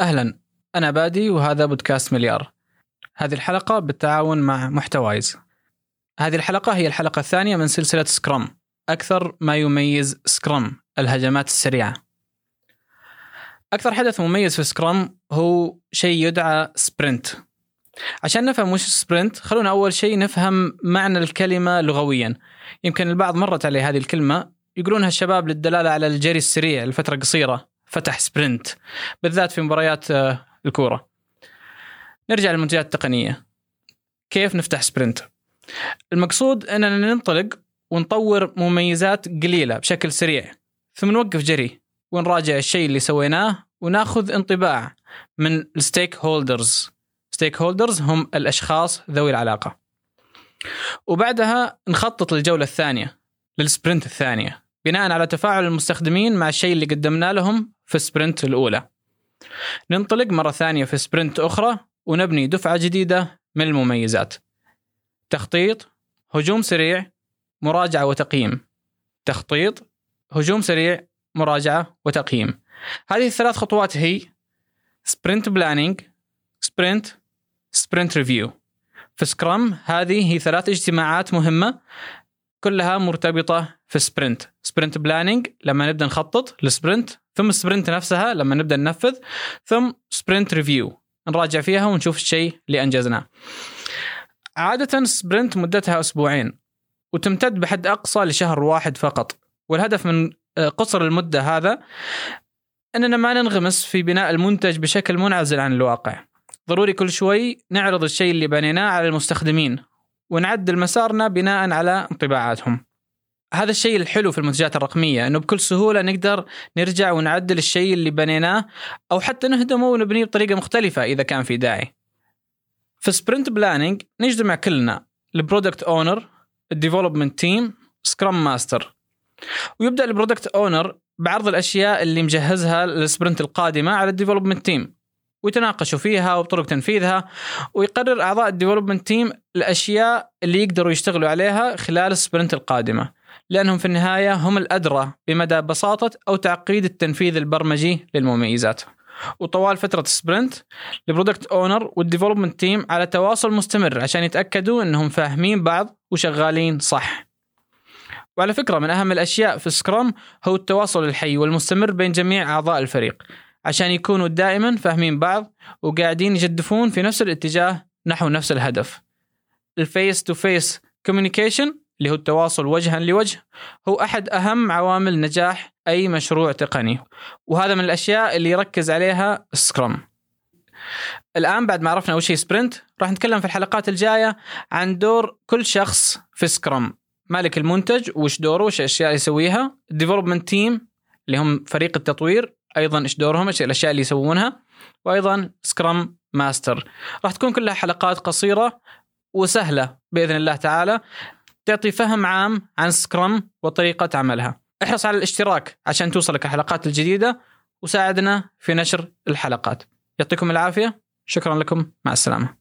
أهلا. أنا بادي وهذا بودكاست مليار. هذه الحلقة بالتعاون مع محتوايز. هذه الحلقة هي الحلقة الثانية من سلسلة Scrum. أكثر ما يميز Scrum الهجمات السريعة. أكثر حدث مميز في Scrum هو شيء يدعى sprint. عشان نفهم وش sprint خلونا أول شيء نفهم معنى الكلمة لغويا. يمكن البعض مرت عليه هذه الكلمة. يقولونها الشباب للدلالة على الجري السريع لفترة قصيرة. فتح sprint بالذات في مباريات آه، الكورة. نرجع للمنتجات التقنية. كيف نفتح sprint؟ المقصود أننا ننطلق ونطور مميزات قليلة بشكل سريع ثم نوقف جري ونراجع الشيء اللي سويناه وناخذ انطباع من ال stakeholders stakeholders هم الأشخاص ذوي العلاقة. وبعدها نخطط للجولة الثانية لل sprint الثانية. بناء على تفاعل المستخدمين مع الشيء اللي قدمنا لهم في ال sprint الأولى. ننطلق مرة ثانية في sprint أخرى ونبني دفعة جديدة من المميزات. تخطيط هجوم سريع مراجعة وتقييم. تخطيط هجوم سريع مراجعة وتقييم. هذه الثلاث خطوات هي sprint planning sprint sprint review. في Scrum هذه هي ثلاث اجتماعات مهمة كلها مرتبطة في sprint sprint planning لما نبدأ نخطط لل sprint ثم ال sprint نفسها لما نبدأ ننفذ ثم sprint review نراجع فيها ونشوف الشيء اللي أنجزناه. عادة sprint مدتها أسبوعين وتمتد بحد أقصى لشهر واحد فقط. والهدف من قصر المدة هذا أننا ما ننغمس في بناء المنتج بشكل منعزل عن الواقع. ضروري كل شوي نعرض الشيء اللي بنيناه على المستخدمين. ونعدل مسارنا بناء على انطباعاتهم هذا الشيء الحلو في المنتجات الرقمية إنه بكل سهولة نقدر نرجع ونعدل الشيء اللي بنيناه أو حتى نهدمه ونبنيه بطريقة مختلفة إذا كان في داعي. في sprint planning نجتمع كلنا ال product owner، ال development team، Scrum master. ويبدأ ال product owner بعرض الأشياء اللي مجهزها لل sprint القادمة على ال development team. ويتناقشوا فيها وطرق تنفيذها ويقرر أعضاء ال development team الأشياء اللي يقدروا يشتغلوا عليها خلال ال sprint القادمة لأنهم في النهاية هم الأدرى بمدى بساطة أو تعقيد التنفيذ البرمجي للمميزات. وطوال فترة ال sprint ال product owner وال development team على تواصل مستمر عشان يتأكدوا إنهم فاهمين بعض وشغالين صح. وعلى فكرة من أهم الأشياء في Scrum هو التواصل الحي والمستمر بين جميع أعضاء الفريق عشان يكونوا دائما فاهمين بعض وقاعدين يجدفون في نفس الاتجاه نحو نفس الهدف. ال face to face communication اللي هو التواصل وجها لوجه هو أحد أهم عوامل نجاح أي مشروع تقني. وهذا من الأشياء اللي يركز عليها Scrum الآن بعد ما عرفنا وش هي sprint راح نتكلم في الحلقات الجاية عن دور كل شخص في Scrum مالك المنتج وش دوره وش الاشياء يسويها. ال development team اللي هم فريق التطوير. أيضا إيش دورهم؟ إيش الأشياء اللي يسوونها؟ وأيضا سكرام ماستر راح تكون كلها حلقات قصيرة وسهلة بإذن الله تعالى تعطي فهم عام عن سكرام وطريقة عملها. احرص على الاشتراك عشان توصلك الحلقات الجديدة وساعدنا في نشر الحلقات. يعطيكم العافية. شكرا لكم. مع السلامة.